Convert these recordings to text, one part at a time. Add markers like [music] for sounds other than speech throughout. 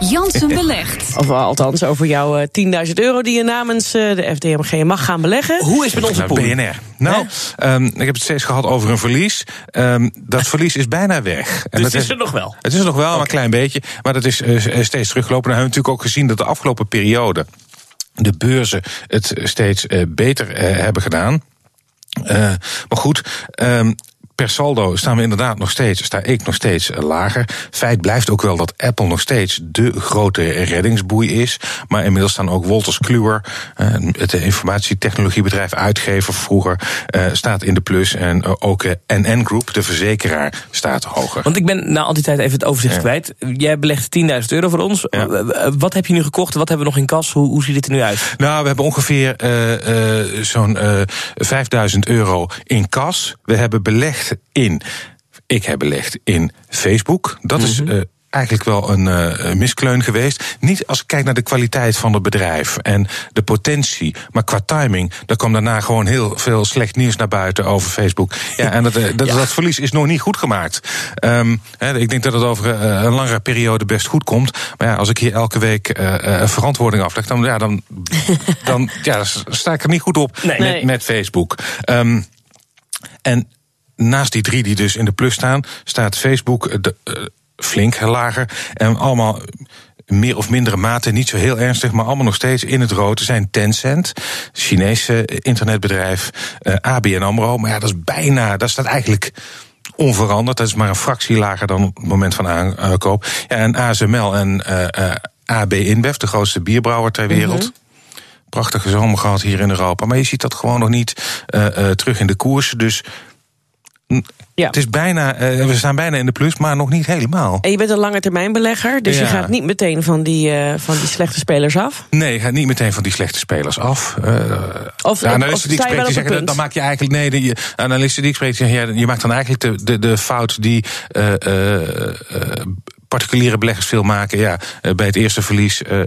Jansen belegt. Of althans over jouw 10.000 euro die je namens de FDMG mag gaan beleggen. Hoe is het met onze pool? BNR. Nou, um, ik heb het steeds gehad over een verlies. Um, dat verlies is bijna weg. En dus het is er nog wel? Het is er nog wel, okay. maar een klein beetje. Maar dat is uh, steeds teruggelopen. Dan hebben we natuurlijk ook gezien dat de afgelopen periode de beurzen het steeds uh, beter uh, hebben gedaan. Uh, maar goed, um, per saldo staan we inderdaad nog steeds, sta ik nog steeds lager. Feit blijft ook wel dat Apple nog steeds de grote reddingsboei is. Maar inmiddels staan ook Wolters Kluwer, het informatietechnologiebedrijf uitgever vroeger, staat in de plus. En ook NN Group, de verzekeraar, staat hoger. Want ik ben na al die tijd even het overzicht ja. kwijt. Jij belegt 10.000 euro voor ons. Ja. Wat heb je nu gekocht? Wat hebben we nog in kas? Hoe, hoe ziet het er nu uit? Nou, we hebben ongeveer uh, uh, zo'n uh, 5000 euro in kas. We hebben belegd in. Ik heb belegd in Facebook. Dat mm -hmm. is uh, eigenlijk wel een uh, miskleun geweest. Niet als ik kijk naar de kwaliteit van het bedrijf en de potentie, maar qua timing, daar kwam daarna gewoon heel veel slecht nieuws naar buiten over Facebook. Ja, en dat, uh, dat, ja. dat verlies is nog niet goed gemaakt. Um, he, ik denk dat het over uh, een langere periode best goed komt. Maar ja, als ik hier elke week verantwoording afleg, dan, ja, dan, [laughs] dan ja, sta ik er niet goed op nee. met, met Facebook. Um, en naast die drie die dus in de plus staan, staat Facebook de, uh, flink lager. En allemaal meer of mindere mate, niet zo heel ernstig, maar allemaal nog steeds in het rood. Zijn Tencent, Chinese internetbedrijf, uh, ABN AMRO. Maar ja, dat is bijna, dat staat eigenlijk onveranderd. Dat is maar een fractie lager dan op het moment van aankoop. Ja, en ASML en uh, uh, AB InBev, de grootste bierbrouwer ter wereld. Mm -hmm prachtige zomer gehad hier in Europa. Maar je ziet dat gewoon nog niet uh, uh, terug in de koers. Dus ja. Het is bijna, uh, we staan bijna in de plus, maar nog niet helemaal. En je bent een lange termijn belegger, dus ja. je gaat niet meteen van die, uh, van die slechte spelers af? Nee, je gaat niet meteen van die slechte spelers af. Uh, of, analisten die ik spreek, die zeggen, dan maak je eigenlijk... Nee, de analisten die ik spreek, zeggen, ja, je maakt dan eigenlijk de, de, de fout die particuliere beleggers veel maken. Ja, bij het eerste verlies uh, uh,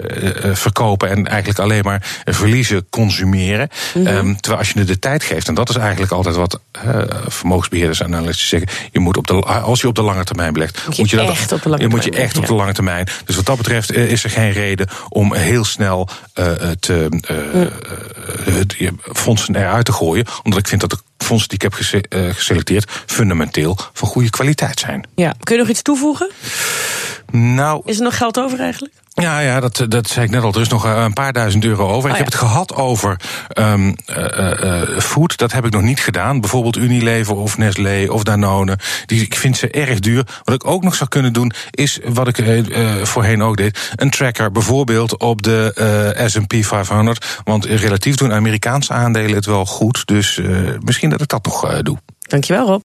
verkopen en eigenlijk alleen maar verliezen consumeren. Mm -hmm. um, terwijl als je er de tijd geeft, en dat is eigenlijk altijd wat uh, vermogensbeheerders en analisten zeggen. Je moet op de, als je op de lange termijn belegt, moet je, moet je dat, echt op de lange termijn. Moet je echt ja. op de lange termijn. Dus wat dat betreft is er geen reden om heel snel te mm. fondsen eruit te gooien. Omdat ik vind dat de die ik heb gese geselecteerd fundamenteel van goede kwaliteit zijn. Ja, kun je nog iets toevoegen? Nou, is er nog geld over eigenlijk? Ja, ja dat, dat zei ik net al. Er is nog een paar duizend euro over. Oh, ik heb ja. het gehad over um, uh, uh, food. Dat heb ik nog niet gedaan. Bijvoorbeeld Unilever of Nestlé of Danone. Die, ik vind ze erg duur. Wat ik ook nog zou kunnen doen, is wat ik uh, voorheen ook deed. Een tracker bijvoorbeeld op de S&P 500. Want relatief doen Amerikaanse aandelen het wel goed. Dus misschien dat ik dat nog doe. Dankjewel Rob.